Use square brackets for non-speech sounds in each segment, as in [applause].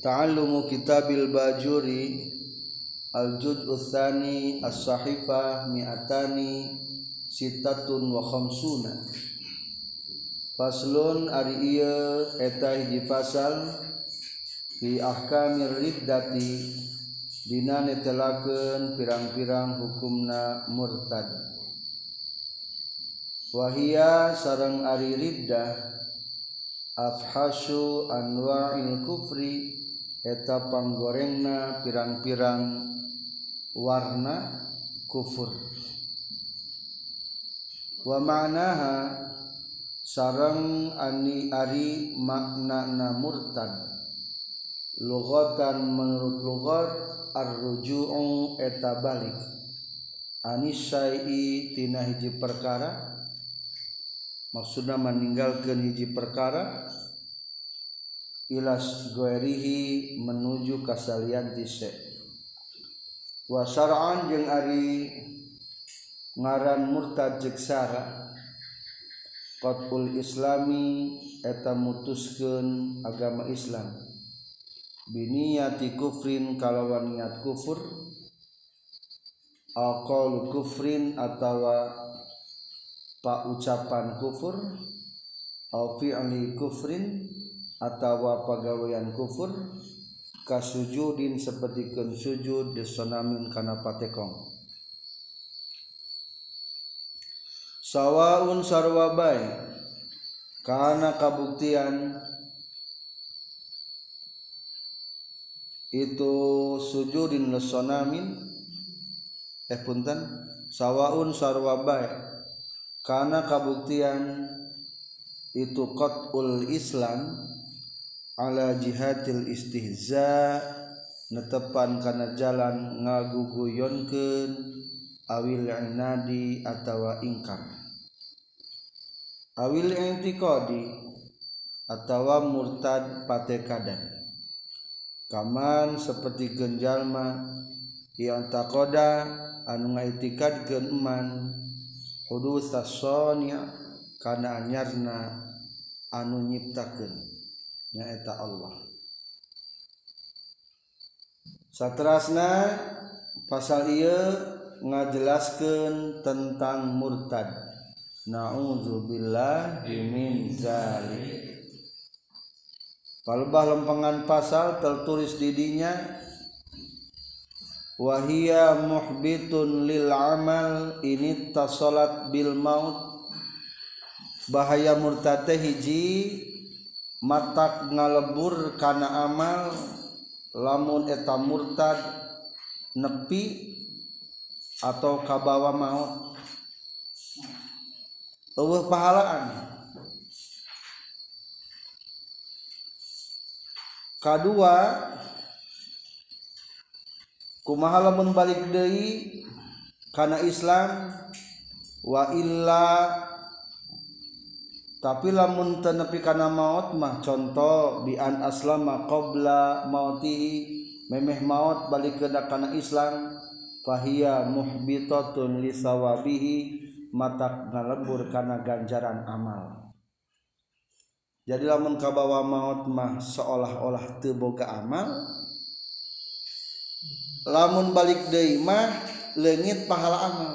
ta'allumu kitabil bajuri al-juz'u tsani as-sahifah mi'atani sitatun wa khamsuna Faslun ari iya eta hiji pasal fi ahkamir riddati dina netelakeun pirang-pirang hukumna murtad wahia sarang ari riddah Afhashu anwa'il kufri Etapanggorengna pirang-pirang warna kufur Wamakha sarang Ani Ari maknana murtan Logotan menurut logoot arrujuong etabalik Annisaitinahiji perkara maksud meninggal ke hijji perkara, ilas goerihi menuju kasalian tise wasaraan jeng ari ngaran murtad jeksara Qatul islami eta mutuskeun agama islam biniyati kufrin kalau niat kufur alkol kufrin atau pak ucapan kufur alfi fi'li kufrin atawa pagawean kufur kasujudin seperti kun sujud disonamin kana patekong sawaun sarwabai karena kabuktian itu sujudin lesonamin eh punten sawaun sarwabai karena kabuktian itu kotul islam jihatiil istihza netepan karena jalan ngagugu Yoken awi yang nadi atau ingkan ail kodi atau murtad patadadan kaman seperti genjallma yang takkoda anuikakat genman husta Sonya karenanyarna anu nyiptaken nyaeta Allah satrasna pasal ia ngajelaskan tentang murtad na'udzubillah min zalik lempengan pasal tertulis didinya wahia muhbitun lil amal ini tasolat bil maut bahaya murtad hiji mata ngalebur karena amal lamun eteta murtad nepi ataukabawa maut pahalaan2 ku mahalamunbalik Dehi karena Islam wailla tapi lamun tenep karena mautmah contoh bi aslama qbla mautihi memeh maut balik kekana Islamwahhia muhbitoun sawbihhi mata lebur karena ganjaran amal jadi lamunkabawa mautmah seolah-olah teboga amal lamun balik Deimahlengit pahala amal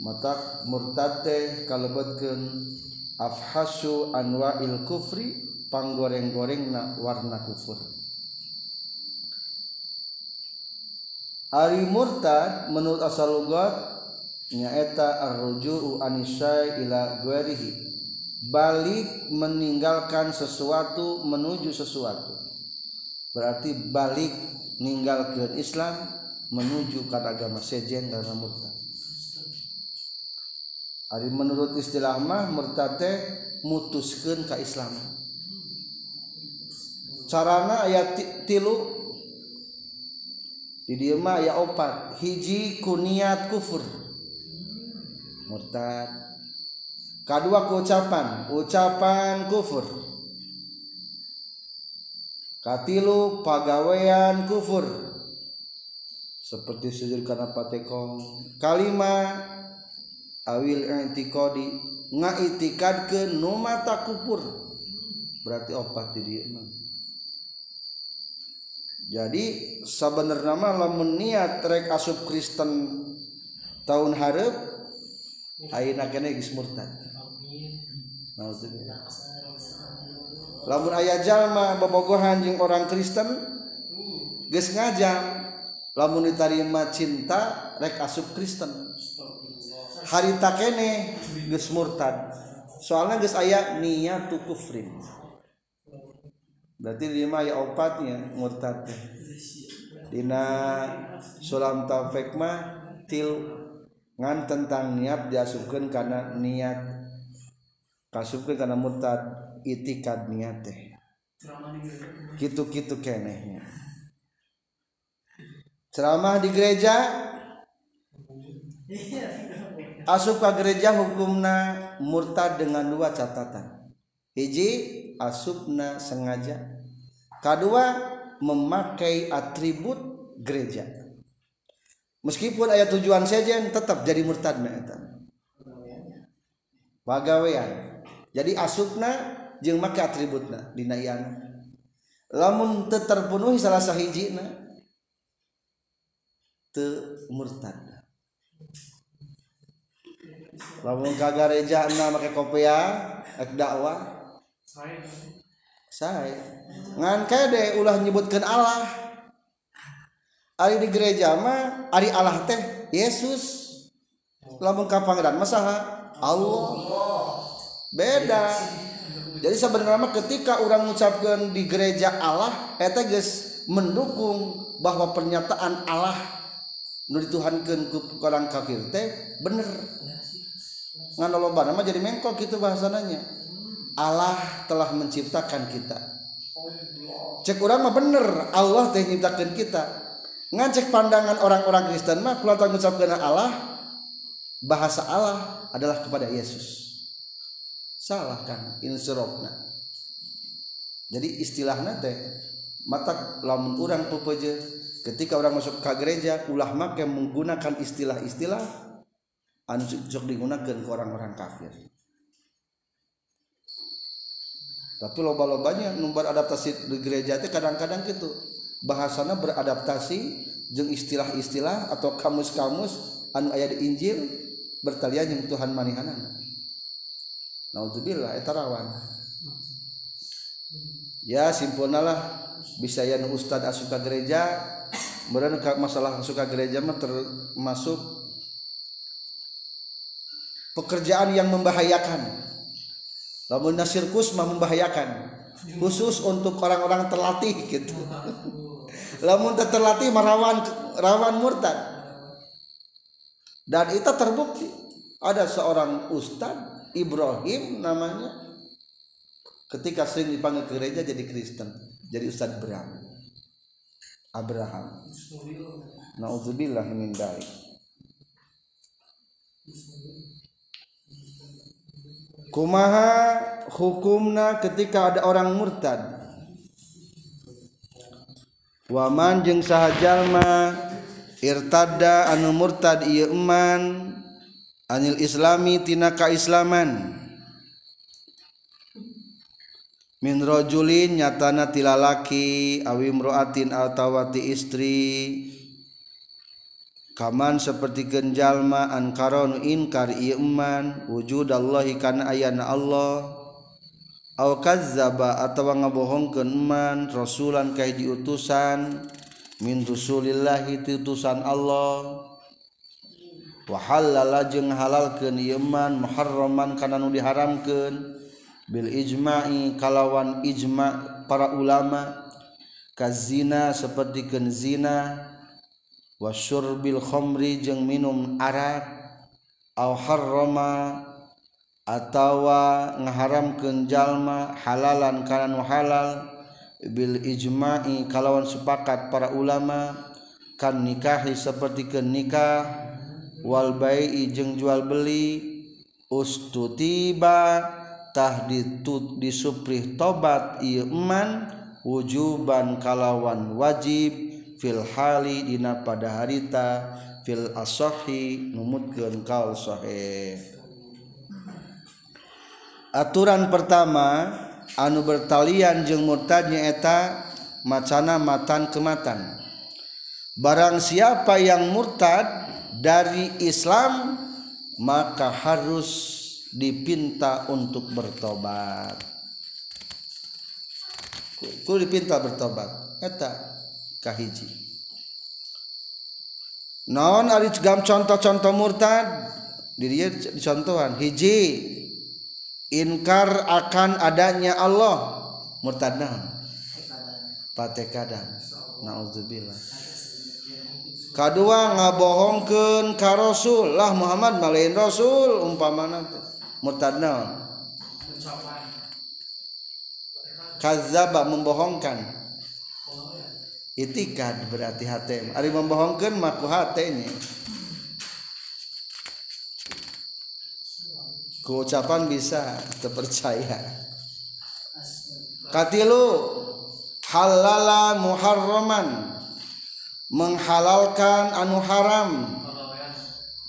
matak murtate kalebetkeun afhasu anwa'il kufri panggoreng-goreng na warna kufur Ari murtad menurut asal lugat nyaeta arruju'u anisai ila guerihi balik meninggalkan sesuatu menuju sesuatu berarti balik meninggalkan Islam menuju ke agama sejen dan murtad Ari menurut istilah mah murtate mutuskan ke Islam. Carana ayat tilu di dia mah ya opat. Hiji kuniat kufur. Murtad. Kedua ucapan, ucapan kufur. Katilu pagawean kufur. Seperti sujud karena patekong. Kalima tika ke Numata kupur berarti oah di jadi Sabnerama la meniat rek asub Kristen tahun haep murta labur Ayh jalma pebogohanjing orang Kristen ges ngaja lamuntari ma cinta rek asub Kristen harita kene gus murtad soalnya geus aya niat kufrin berarti lima ya opatnya murtad dina sulam taufik mah til ngan tentang niat diasupkeun karena niat kasupkeun karena murtad itikad niat teh kitu kene kenehnya ceramah di gereja asupka gereja hukumna murta dengan dua catatan hiji asupna sengaja K2 memakai atribut gereja meskipun aya tujuan saja yang tetap jadi murtadna pegawean jadi asupna je memakai atributnya di la terpenuhi salah sah hij the murt ngkaga jadakwah delah nyebutkan Allah di gerejama Ari Allah teh Yesuslahngkap masalah Allah beda jadi saya bernama ketika orang gucapkan di gereja Allah etteges mendukung bahwa pernyataan Allah Nur Tuhan ke orang kafir teh bener ngan lomba nama jadi mengkok gitu bahasananya Allah telah menciptakan kita cek orang mah bener Allah teh nyiptakan kita ngan cek pandangan orang-orang Kristen mah kalau tak mengucapkan Allah bahasa Allah adalah kepada Yesus salah kan insurokna jadi istilahnya teh mata lamun orang pepeje ketika orang masuk ke gereja ulah make menggunakan istilah-istilah anu sok digunakan ke orang-orang kafir tapi loba-lobanya numbar adaptasi di gereja itu kadang-kadang gitu bahasana beradaptasi jeng istilah-istilah atau kamus-kamus anu ayat di Injil bertalian yang Tuhan manihanan Naudzubillah eta rawan ya simpulnya lah bisa yang ustad asuka gereja meren masalah asuka gereja termasuk pekerjaan yang membahayakan lamun nasirkus mah membahayakan khusus untuk orang-orang terlatih gitu [laughs] lamun terlatih merawan rawan murtad dan itu terbukti ada seorang ustad Ibrahim namanya ketika sering dipanggil ke gereja jadi Kristen jadi ustad Abraham Abraham Nauzubillah min dalik komaha hukumna ketika ada orang murtad Waman jeung saha jalma irtada anu murtad Iman anil Islami tinakaislaman Minro Julin nyatana tilalaki awi muroatn al-tawati istri, Hai seperti genjallma an karon inkarman wujud Allahikan ayayan Allahqaza ataungebohong keman rasullan kaji utusan mintu sulillahi itu utusan Allah pahala lajeng halal ke yeman maharroman karena nu diharamkan Bil ijma kalawan ijma para ulama kazina seperti genzina, wasur Bil Ommri jeung minum Arabarak auhar Roma atautawa ngaharam kejallma halalan kalan halal Bil ijma kalawan sepakat para ulama kan nikahli seperti ke nikah Walbaijeng jual bei ustu tibatah ditut di Suprih tobat Irmanwujuban kalawan wajib fil hali dina pada harita fil asohi numutkeun kaul sahih aturan pertama anu bertalian jeung murtadnya eta macana matan kematan barang siapa yang murtad dari Islam maka harus dipinta untuk bertobat ku dipinta bertobat eta kahiji naon ari gam contoh-contoh murtad di dia dicontohan hiji inkar akan adanya Allah murtad naon patekadan naudzubillah kedua ngabohongkeun ka rasul lah Muhammad malain rasul umpamana murtad naon kazzaba membohongkan itikad berarti hati ari membohongkan maku hatenya ku bisa terpercaya katilu halala muharraman menghalalkan anu haram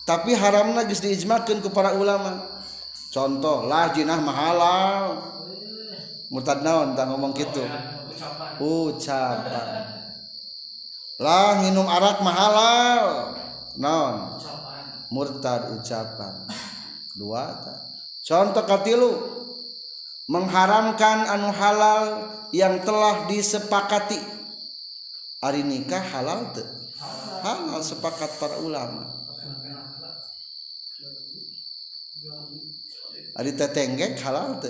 tapi haram geus diijmakeun ku para ulama contoh lah jinah mahalal murtad naon tak ngomong gitu oh, iya, ucapan minum Arabarak mahalal murtad ucapan contoh lu mengharamkan anu halal yang telah disepakati hari nikah halal halal sepakat terulang teggek halalco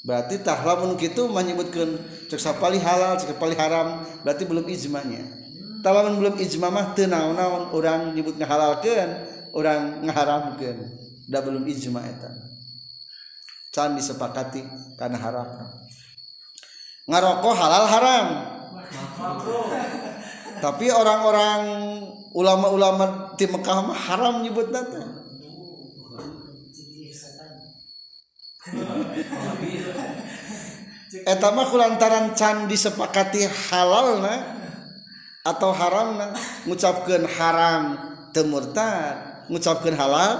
berarti tahlamun gitu menyebutkan cek sapali halal cek sapali haram berarti belum ijmanya tahlamun belum ijma mah teu naon-naon urang nyebut ngahalalkeun urang ngaharamkeun da belum ijma eta can disepakati karena haram ngarokok halal haram tapi orang-orang ulama-ulama di Mekah mah haram nyebut nata. etama kulantaran can disepakati halal na atau haram na ngucapkan haram temurtad ngucapkan halal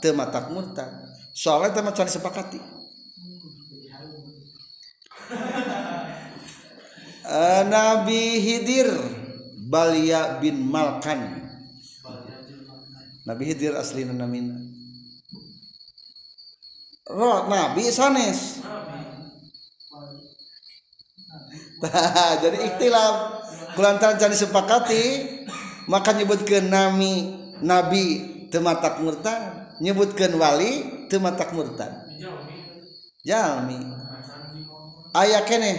tematak murtad soalnya tema can disepakati Nabi Hidir Balia bin Malkan Nabi Hidir asli namina nabi [laughs] jadi ikhtililah pelaantaran cari sepakati maka nyebutkan nabi nabi Tematatak murtan nyebutkan wali Tematatak murtan ayanya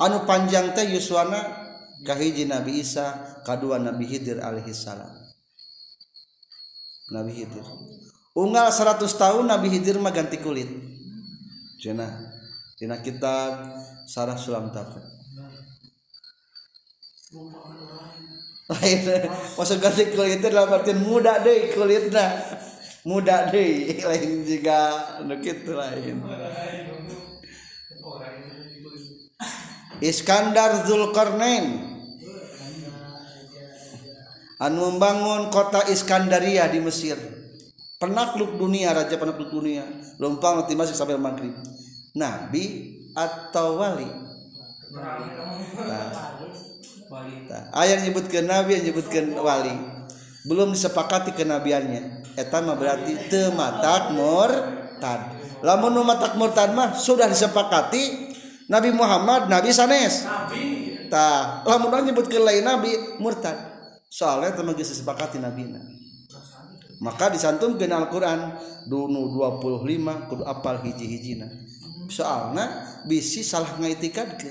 anu panjang teh Yuswanahiji Nabi Isa ka kedua Nabi Hidir Alaihissalam nabi unggal 100 tahun Nabi Hidir mah ganti kulit cina cina kita sarah sulam tafsir lain masuk ganti kulit itu dalam artian muda deh kulitnya muda deh lain juga nukit lain Iskandar Zulkarnain anu membangun kota Iskandaria di Mesir penakluk dunia raja penakluk dunia lompang nanti masih sampai maghrib nabi atau wali nah, nah, ayah nyebutkan nabi yang ke wali belum disepakati kenabiannya etama berarti tematak murtad lamun matak murtad mah sudah disepakati Nabi Muhammad Nabi sanes Nabi tah lamun ke lain Nabi murtad soalnya teman disepakati Nabi Nabi maka disantum kenal Quran dunu 25 kudu apal hiji-hijina soalnya bisi salah ngaitikan. ke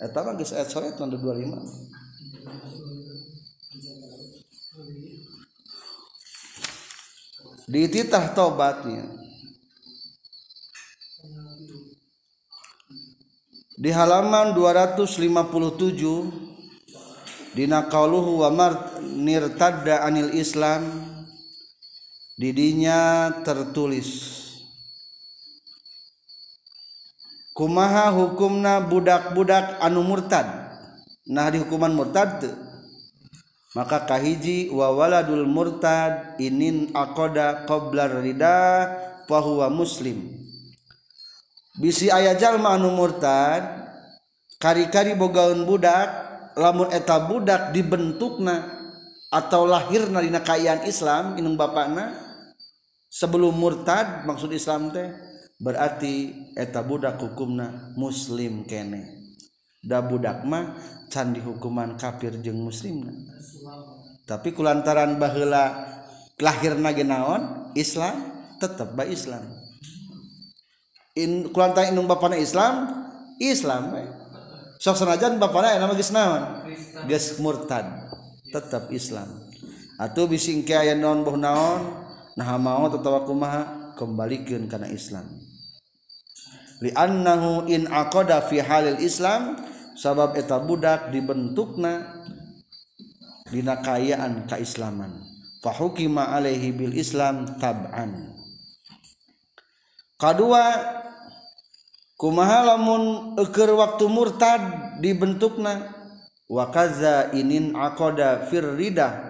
eta mah geus ayat sore tahun 25 titah tobatnya di halaman 257 dina qauluhu wa mar nirtadda anil islam didinya tertulis kumaha hukumna budak-budak anu murtad nah di hukuman murtad makakahiji wawaladul murtadinin akoda qblar Rida po muslim bisi ayajallmau murtad kari-kari bogaun budak lamureta budak dibentuk na atau lahir nanakkaan Islam minuung bana sebelum murtad maksud Islam teh berarti eta budak hukumna muslim kene dabu dakma candi hukuman kafir je muslim tapi Kulantaran Baa lahir najenaon Islam tetap Ba Islamlantaiung ba Islam Islam soksanajan ba murtad tetap Islam atau bising Ky non naon nah mau tetawa kumaha kembalikan karena Islam li'annahu in akoda fi halil Islam sabab eta budak dibentukna dina kayaan kaislaman fahukima alaihi bil Islam tab'an kedua kumaha lamun eker waktu murtad dibentukna wa kaza inin akoda firridah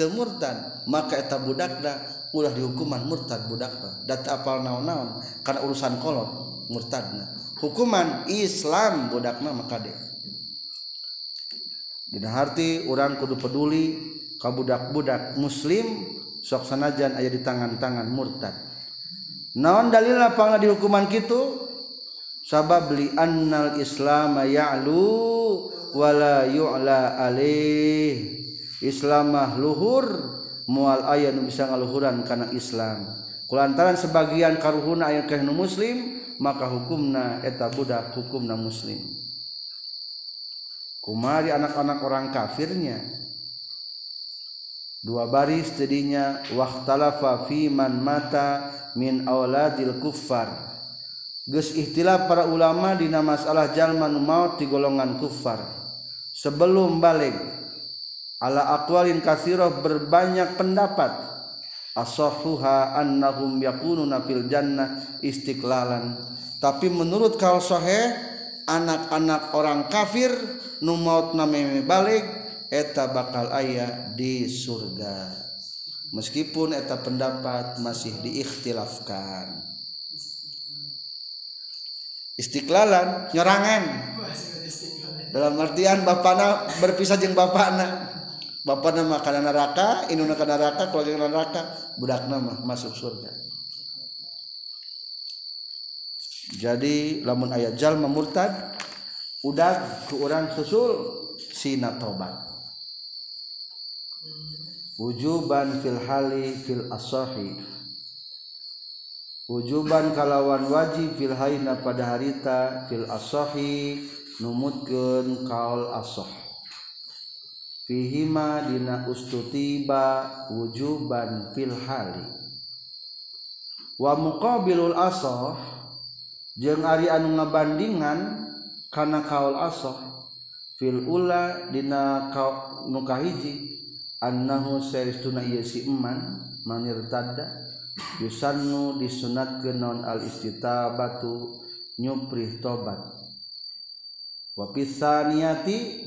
temurtan maka eta budakna ulah dihukuman murtad budakna data apal naon-naon karena urusan kolot murtadna hukuman Islam budakna maka deh Dina harti orang kudu peduli kabudak-budak muslim sok sanajan aya di tangan-tangan murtad naon dalil apa nggak dihukuman kitu sabab li annal islam ya'lu wala yu'la alih. Islam luhur mual ayaah nu bisaluhuran karena Islam kulantaran sebagian karruhuna Ayu kenu muslim maka hukumna etab Budak hukumna muslim kumari anak-anak orang kafirnya dua baris jadinya watafiman mata min kufar isttilah para ulama di nama Allah Jaman maut di golongan kufar sebelum balik, ala aqwalin katsirah berbanyak pendapat asahuha annahum yakununa fil jannah istiqlalan tapi menurut kaul sahih anak-anak orang kafir nu maut nameme balik eta bakal ayah di surga meskipun eta pendapat masih diikhtilafkan istiqlalan nyerangan dalam artian bapakna berpisah jeung bapakna. Bapak nama karena neraka aka budak nama masuk surga jadi namun ayatjal memurtad udahdak ke susul Sin toban wjuban filhali fil asohi ujuban kalawan wajib filhaina pada harita fil asohi nummutgen kaol asohi * hima dina ustu tibawujuban filhali wamuka Bilul asoh je Arianu ngabandingankana kaul asoh filuladina kauukahiji anhu ser tunman manirtada ysannu disunat gennon al-isitaabatuny tobat wapisa niati,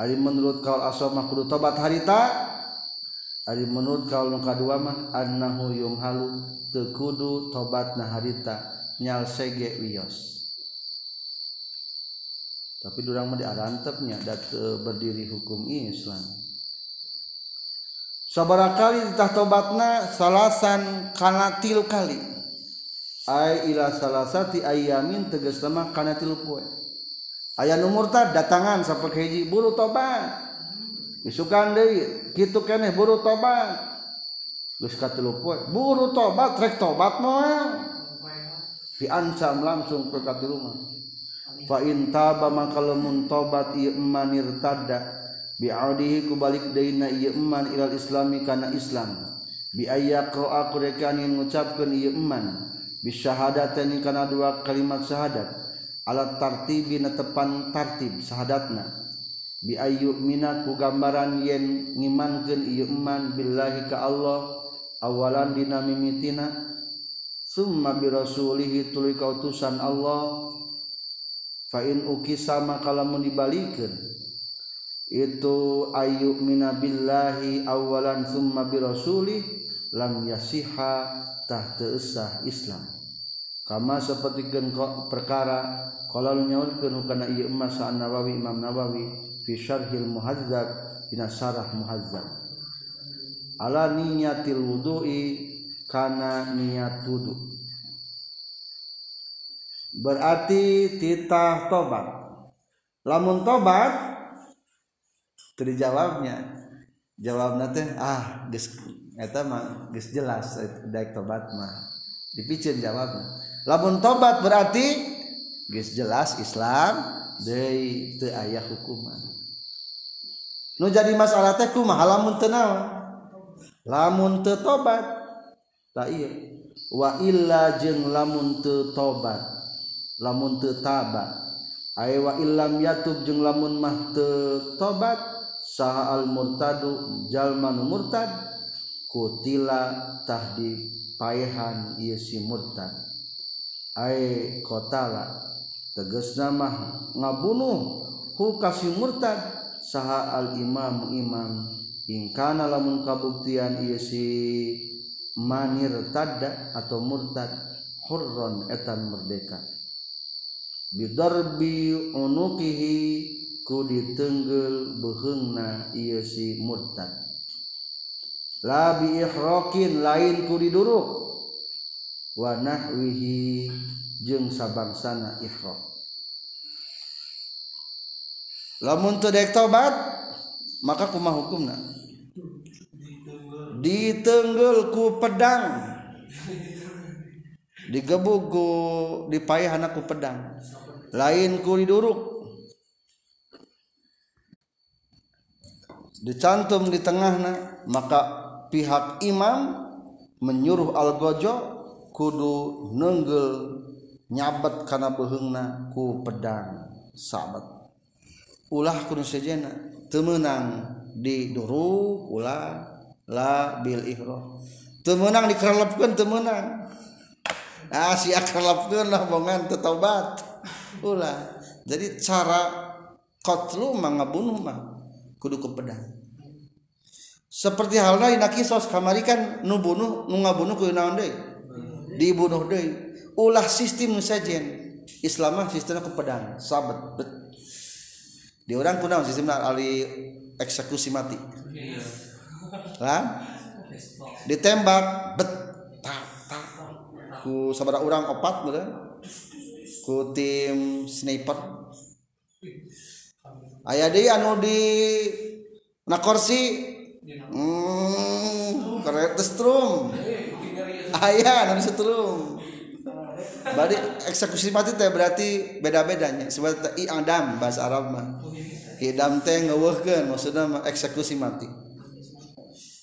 menurut kalau asal tobat harita hari menurut kalaumukadu tobatta nya tapi durang media rantpnya dan ke berdiri hukum Islamsaudara kalitah tobatnya salahsan karena tilu kalilah salah satu ayamin teges lemah karena tilu kue ayaah um murtada tangan sampaijiburu toba ke toputburu tobat tobat ancam langsung kekati rumah maka lemun tobattada bi balik Islam karena Islam biaya kekurekaan yang mengucapkanman bisa syahadat ini karena dua kalimat syahadat alat tartibi netepan tartib sahadatna bi ayu mina gambaran yen ngimankeun ieu iman billahi ka Allah awalan dina mimitina summa bi rasulihi tuluy ka Allah fa in ukisa maka lamun dibalikeun itu ayuk mina bilahi awalan summa bi rasuli lam yasiha tah Islam kama seperti perkara kalau nyaurkeun kana iya emas An Nawawi Imam Nawawi fi syarhil muhadzab dina syarah muhadzab ala niyatil wudu'i kana niat wudu berarti titah tobat lamun tobat teri jawabnya jawab nanti. ah gis eta mah gis jelas eh, daek tobat mah dipicin jawabnya lamun tobat berarti guys jelas Islam the ayah hukuman jadi masalahku ma lamun tenang lamun tertobat wa jeng lamun tobat lamun wa yat je lamun mah tobat saal mutajalman murtad kutilatahdi payhan yim murtad Ae kotaala teges zaman nga bunuuh kukasi murtad sahaalimaam imam ingkanalah mukabuktian i manirtada atau murtad huron etan merdeka Bidorbi onuppihi ku ditennggel behenna si murtad Labi Irokin lain ku diduru. wanahwihi jeung sabangsana ikhraq lamun teu dek tobat maka kumaha hukumna ditenggel ku pedang digebuk ku dipayahana ku pedang lain ku diduruk dicantum di tengahna maka pihak imam menyuruh al-gojo kudu nenggel nyabat karena behengna ku pedang sabat. ulah kudu sejena temenang di duru ulah la bil ihroh temenang dikerlapkan temenang ah si akerlapkan lah bongan tetobat ulah jadi cara kotlu mangabunuh mah kudu ku pedang seperti halnya inakisos kamari kan nubunuh nungabunuh ku naon dibunuh De ulah sistem Islam sistemnya pedang sahabat dirangkudang sistem eksekusi mati ditembak be orang o kutim sniper aya dia an di nakorsi hmm, strong ayah non iya, kan, setrum bari eksekusi mati teh berarti beda-bedanya sebab i adam bahasa Arab mah idam teh maksudnya maksudna eksekusi mati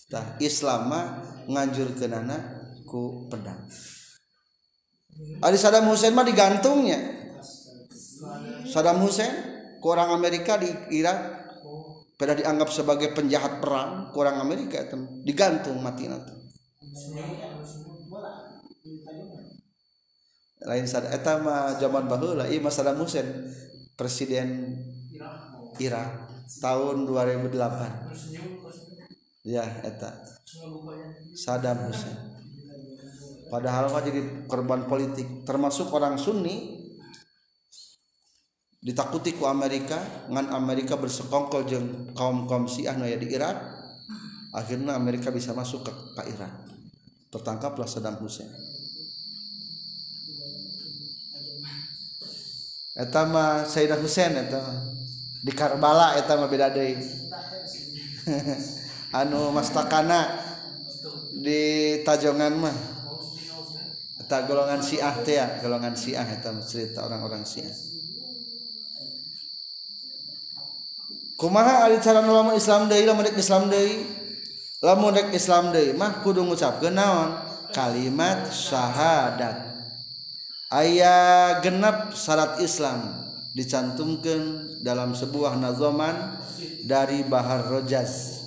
tah Islam mah nganjurkeunana ku pedang Ari Saddam Hussein mah digantungnya Saddam Hussein orang Amerika di Irak pada dianggap sebagai penjahat perang orang Amerika itu digantung mati nanti lain eta eh, mah zaman ieu mah masalah Musen presiden Irak tahun 2008 ya eta Saddam Hussein padahal mah jadi korban politik termasuk orang Sunni ditakuti ku Amerika ngan Amerika bersekongkol jeung kaum kaum Syiah nu di Irak akhirnya Amerika bisa masuk ke, ke Irak tertangkaplah Saddam Hussein mah Sayyidah Hussein eta di Karbala mah beda deui [laughs] anu mastakana di Tajongan mah eta golongan Syiah teh ya golongan Syiah eta cerita orang-orang Syiah kumaha ari cara nulamun Islam deui lamun Islam deui lamun dek Islam deui mah kudu ngucapkeun naon kalimat syahadat aya genep syarat Islam dicantumkan dalam sebuah nazoman dari Bahar Rojas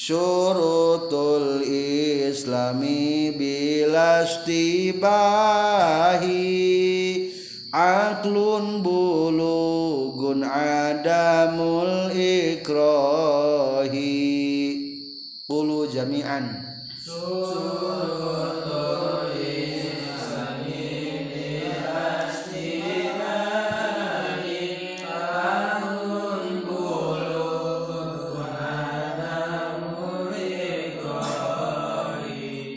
syurutul islami bilastibahi aklun bulugun adamul ikrohi. ian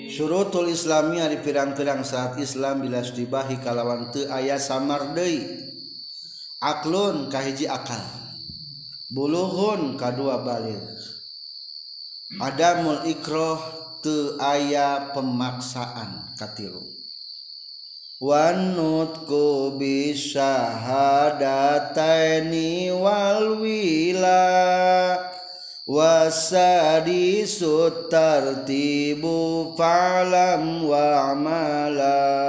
surutul Islamia dipinrang-pinang saat Islam bilas dibahi kalawantu ayah samardei Aklonkah hijji akal buluhun ka kedua Bali ada ikroh te aya pemaksaan katilu wanutku bisa hadataini walwila wasadi sutartibu falam wa amala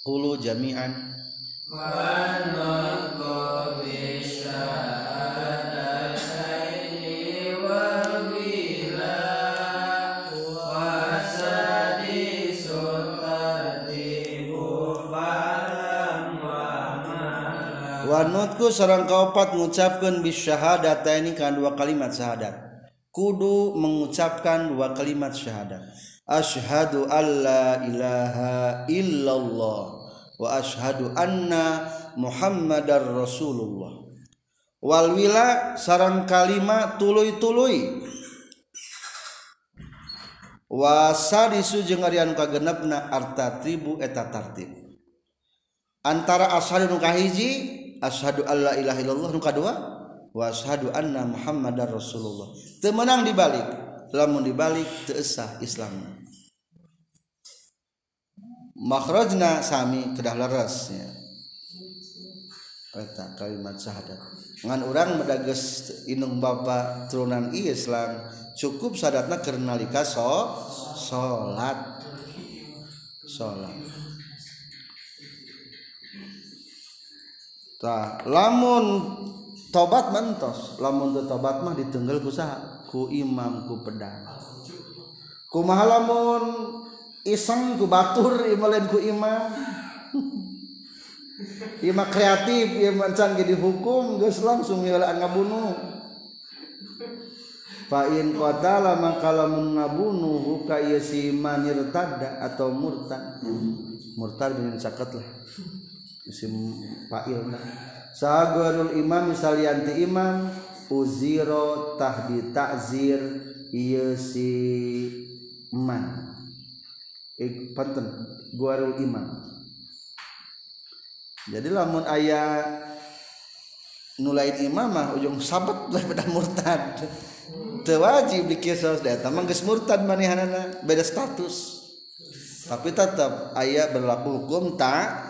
Kulu jami'an Wanutku Aku seorang kaupat mengucapkan bisyahadat ini kan dua kalimat syahadat. Kudu mengucapkan dua kalimat syahadat. Ashadu alla ilaha illallah wa ashadu anna Muhammadar Rasulullah. Walwila sarang kalimat tuluy-tuluy. Wasa disu jeung ari anu kagenepna arta tribu eta tartib. Antara asal nu kahiji ashadu alla ilaha illallah nu kadua wa ashadu anna muhammadar rasulullah temenang dibalik lamun dibalik teesah islam makhrajna sami kedah leres ya eta kalimat syahadat ngan orang medages inung bapa turunan Islam cukup sadatna keur nalika so salat Tah, lamun tobat mentos, lamun teu tobat mah ditenggel kusaha? Ku imam ku pedang. Kumaha lamun iseng ku batur imalen ku imam? [laughs] imam kreatif, imam can jadi hukum, geus langsung yolaan ngabunuh. Fa in qatala maka lamun ngabunuh ka ieu si tada atau murtad. Murtad dengan sakit lah isim fa'il sagarul imam salianti imam uziro tahdi ta'zir ieu iya si man ik eh, panten guarul imam jadi lamun ayah nulain imam mah ujung sabat lah [laughs] beda murtad tewajib di kisos eta mah geus murtad manehanna beda status tapi tetap ayah berlaku hukum tak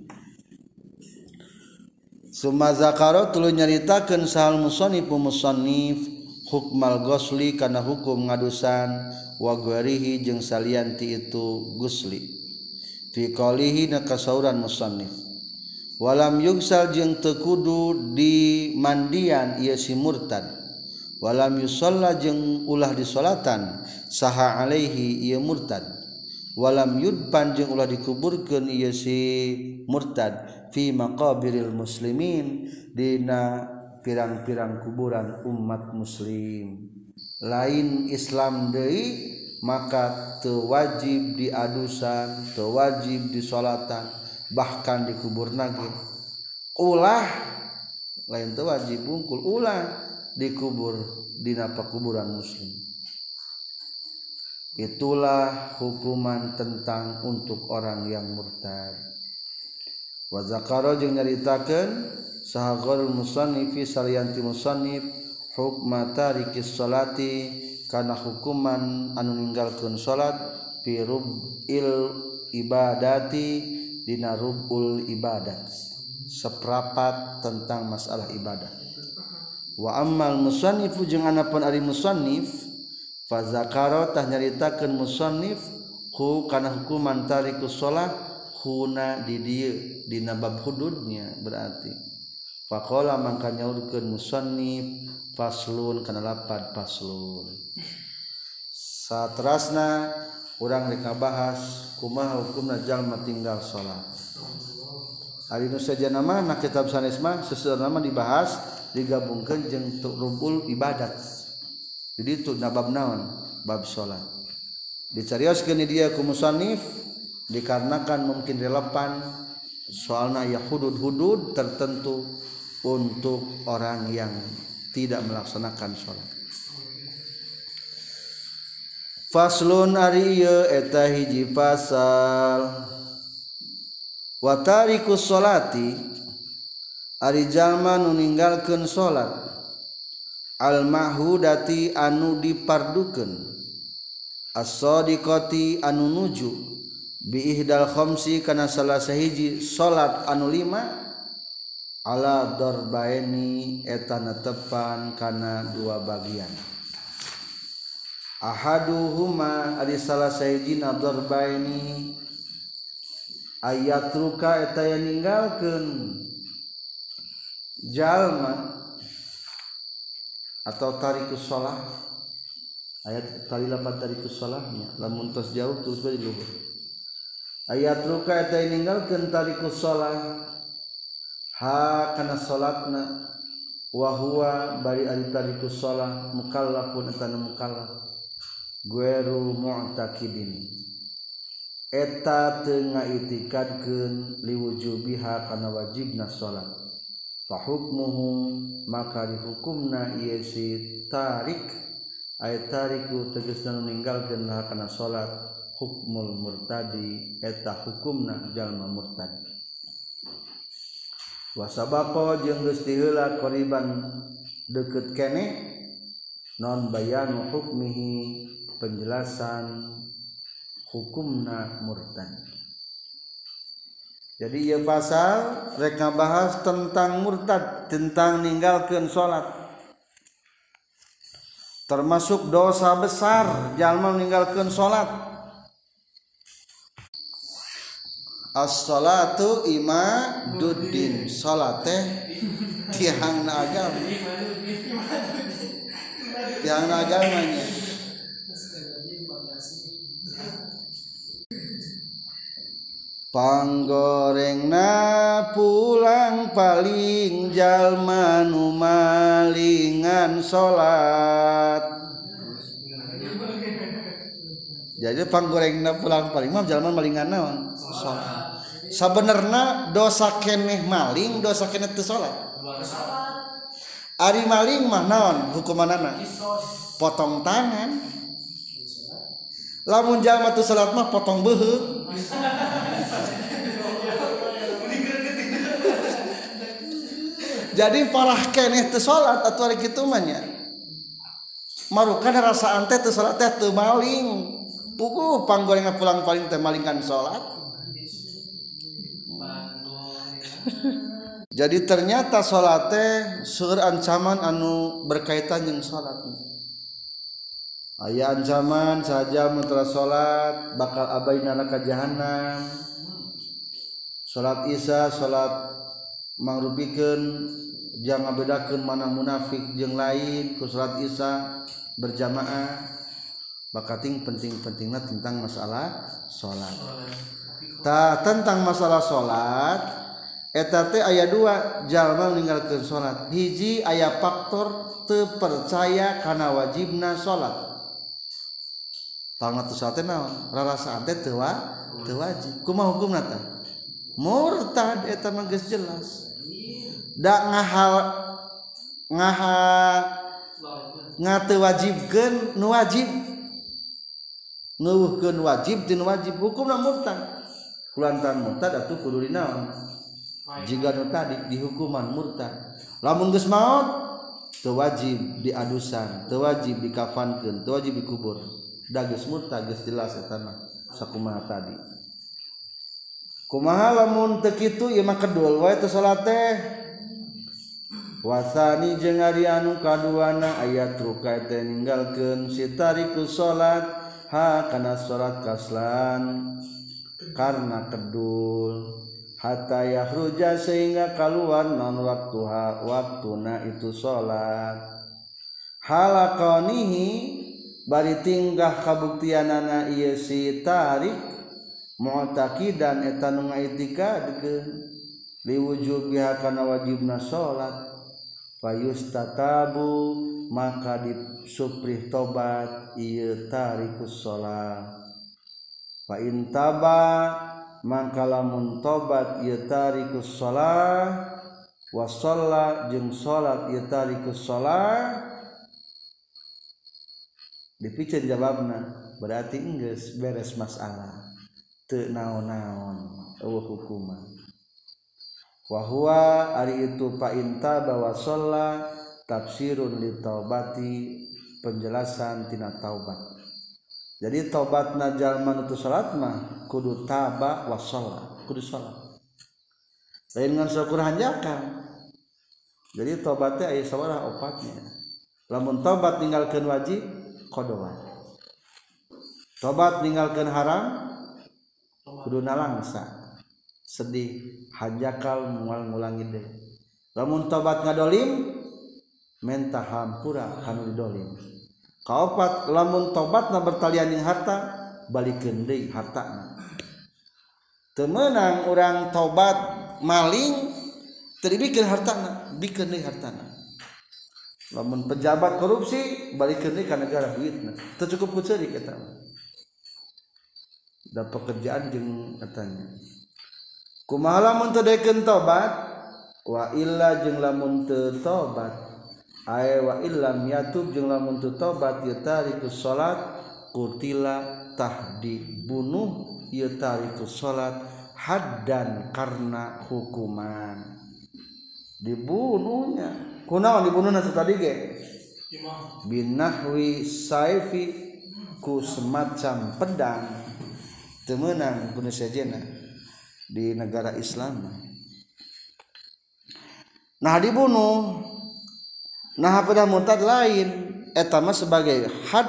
Sumaza karolu nyaritakan sahal musif pe musonif hukmal Gosli karena hukum ngadusan wagwaarihi jeng salianti itu Gusli tikohi nakaran musonif walam yungssal jeng tekudu di mandian ia si murtad walam yshoallah jeng ulah di Solatan saha Alaihi ia murtad walam yd panjang lah dikuburkan ia si murtad Vima q muslimin Dina pirang-pirarang kuburan umat muslim lain Islam De maka tewajib di adusan tewajib di shaatan bahkan dikubur naging ulah lain tewajib ungkul ulang dikubur dinapa kuburan muslimin I itulah hukuman tentang untuk orang yang murtar. Waza karo juga meritakan sahha musaniifi Salyananti musonif huqi salaati karena hukuman anu meninggalkan salat, pirup ibadati dina rubul ibadah Seprapat tentang masalah ibadah. Waammal musifjunghanapun Ari musif, kar tak nyaritakan musonifku Huna did di nabab hududnya berarti Pakkola maka nyakan musonibul kepanul saat Rasna kurang mereka bahas kuma hukum Najallma tinggal salat hari ini saja nama kitab sannisisme sesderama dibahas digabungkan jengtuk rubul ibadat di jadi itu nabab naon bab sholat dicarioskan dia ku dikarenakan mungkin relevan soalnya ya hudud-hudud tertentu untuk orang yang tidak melaksanakan sholat Faslun ari eta hiji pasal watariku sholati ari jalma nu ninggalkeun sholat Al Mahhuti anu diparduukan aso diti anu nuju bidalkhomsi karena salahhiji salat anu 5 Allahdorbaini etana tepankana dua bagian Ahuh huma salahaijinbaini ayat ruka etaya meninggalkan Jalma, At tari ku sala ayaat tali labat dariku salanya la munts jautus dari lgu. Ayat luka etayingten taliku sala ha kana salat nawahwa bariali tali ku sala mukala lapun tan mukala gwru motaibi Eta tay itikadken liwujud biha kana wajibna salat. hub maka dikum na si tarik aya tarikku teges dan meninggal kekana salat hukmuul murta eta hukumna jallma mur tadi wasabapo je dila koriban deket kene non bayang hukmihi penjelasan hukumna mur tadi jadi ia ya pasal mereka bahas tentang murtad tentang meninggalkan sholat termasuk dosa besar jalma meninggalkan sholat as-salatu dudin sholat teh tiang agama tiang agamanya panggorreng na pulang palingjalman numingan salat jadi pang goreng na pulang paling ma ja malingan naont sabenben na doakkeneh maling dosa tuh salat Ari maling mah naon hukum mana potong tangan lamun jallmatu salat mah potong buhong parah ke itu salat atau gitunyaukan rasa palingku panggo pulang palingingkan salat [laughs] jadi ternyata salat sur ancaman anu berkaitan dengan salat ayaah ancaman saja mutra salat bakal abainaka jahanam salat Isa salat rubigen jangan beakan mana munafik yang lainpusrat Isa berjamaah bakat penting-pentinglah tentang masalah salat tak tentang masalah salat et ayat 2 ja ling salat biji aya faktor terpercaya karena wajib na salatatan murta jelas nda ngahal ngaha ngate wajib nu wajib Nguh wajib wajib hukumlah murta di hukuman murta lama ke wajib diausa te wajib di kafan wajib dikubur da murta tadi mahalamunt itumakdul wa itu salat. Wasani jengenga kaduana ayat ruka tegalken sitariku salat Hakana salat kaslan karena kedul hatayaah ruja sehingga kaluan nonwak waktu na itu salathala kau nihhi bari tinggalgah kabuktianana na si tarik motaqi dan etanungai diwujud akan wajibna salat yusta tabu maka diupri tobat iatari paintah maka lamun tobat was jem salat dipickir jawabnya berarti Inggris beres masalah tena-naon hukuman wahwa ari itu painta bahwa sholat tafsirun li taubati penjelasan tina taubat jadi taubat najal manutu sholat mah kudu taba wa sholat kudu sholat lain dengan syukur hanjakan jadi taubatnya ayat sawara opatnya lamun taubat tinggalkan wajib kodowa taubat tinggalkan haram kudu nalangsa sedih hajakal mualngulangide lamun tobat ngalim menta Hampuralim kaupat lamun Taubat na bertaliani harta balik hart Teenang orang Taubat maling terbikir hartana diken hartana laun pejabat korupsi balik ke negara Vietnam tercukupcuri udah pekerjaan je katanya. kumaha lamun tobat wa illa jeung lamun tobat wa illam yatub jeung lamun tobat ieu ya tarikus salat kutila tahdi bunuh ya ieu salat haddan karena hukuman dibunuhnya kunaon dibunuhna tadi ge binahwi saifi ku semacam pedang temenan bunuh sejenak negara Islam nah dibunuh nah pada muntat lain etama sebagai had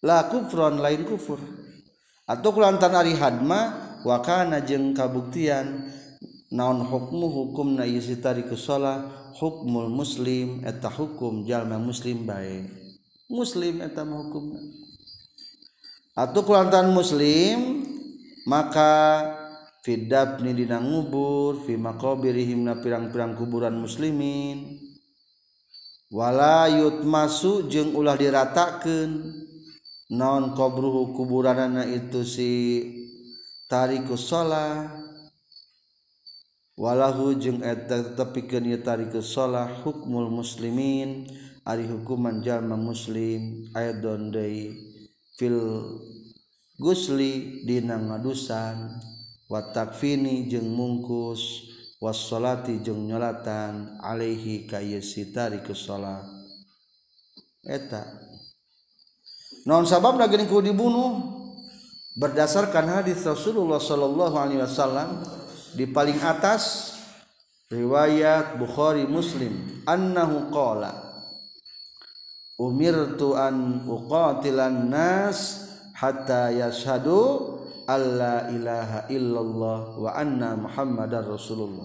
laku Quran lain kufur atau Kelantan Ari hadma wakajeng kabuktian naonkmu hukum na muslim eteta hukum Jalma muslim baik muslim et hukum atau kelantan muslim maka kita nidina ngubur qbiri himna pirang-pirarang kuburan musliminwala yut masuk jeung ulah dirataken non qbrohu kuburan anak itu sihtariikuwalajung tepi muslimin ari hukum manjar muslim don fil Gusli din ngausan. watakfini jeng mungkus wasolati jeng nyolatan Alaihi kaysitari ke salat eta Non sabab nagku dibunuh berdasarkan hadis Rasulullah sallallahu Alaihi Wasallam di paling atas riwayat Bukhari Muslim annahu qala umirtu an uqatilan nas hatta yashadu alla ilaha illallah wa anna muhammadar rasulullah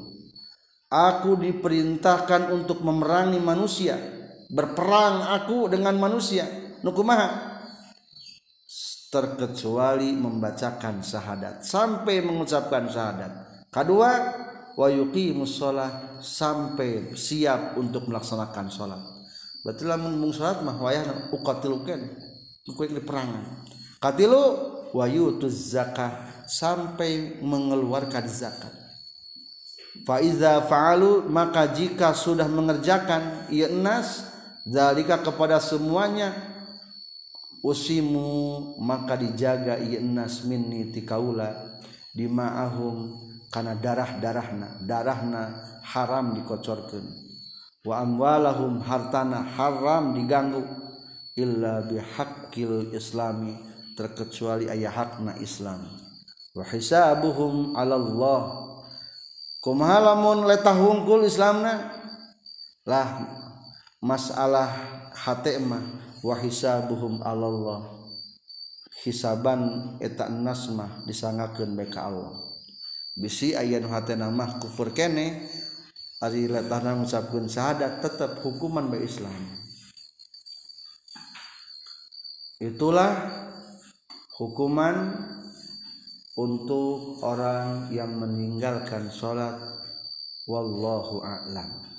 aku diperintahkan untuk memerangi manusia berperang aku dengan manusia nukumaha terkecuali membacakan syahadat sampai mengucapkan syahadat kedua wa yuqimus shalah sampai siap untuk melaksanakan salat berarti lamun mung salat mah wayah uqatilukeun kuek di perangan katilu wayutuz zakah sampai mengeluarkan zakat faiza faalu maka jika sudah mengerjakan ya nas dalika kepada semuanya usimu maka dijaga ya nas minni tikaula dimaahum karena darah-darahna darahna haram dikocorkan wa amwalahum hartana haram diganggu illa bihakil islami kecuali ayahatna Islam Wahisa Allahallahhalamun letahunggul Islamlah masalah hatmah wahisa Allah Allah hisaban etak nasmah disangaken bekal Allah bisi ayamah kufur tetap hukuman Ba Islam itulah hukuman untuk orang yang meninggalkan sholat wallahu a'lam